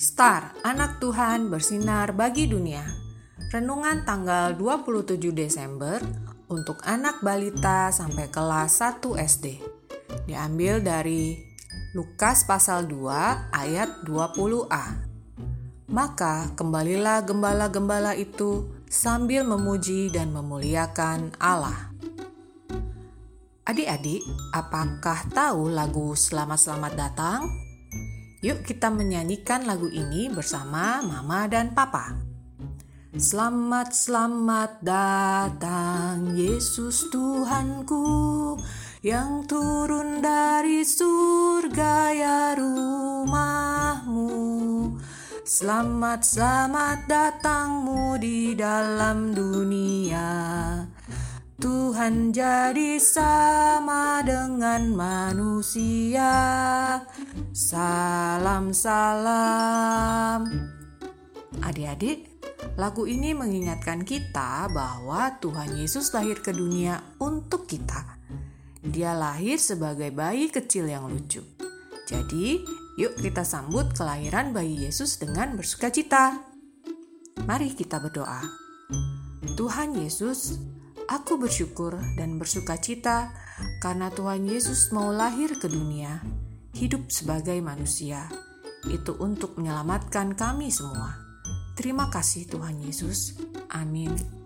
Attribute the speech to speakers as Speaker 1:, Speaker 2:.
Speaker 1: Star, anak Tuhan bersinar bagi dunia. Renungan tanggal 27 Desember untuk anak balita sampai kelas 1 SD. Diambil dari Lukas pasal 2 ayat 20a. Maka kembalilah gembala-gembala itu sambil memuji dan memuliakan Allah. Adik-adik, apakah tahu lagu Selamat-selamat Datang? Yuk kita menyanyikan lagu ini bersama Mama dan Papa. Selamat selamat datang Yesus Tuhanku yang turun dari surga ya rumahmu. Selamat selamat datangmu di dalam dunia. Tuhan jadi sama dengan manusia. Salam salam. Adik-adik, lagu ini mengingatkan kita bahwa Tuhan Yesus lahir ke dunia untuk kita. Dia lahir sebagai bayi kecil yang lucu. Jadi, yuk kita sambut kelahiran bayi Yesus dengan bersukacita. Mari kita berdoa. Tuhan Yesus, Aku bersyukur dan bersuka cita karena Tuhan Yesus mau lahir ke dunia, hidup sebagai manusia. Itu untuk menyelamatkan kami semua. Terima kasih Tuhan Yesus. Amin.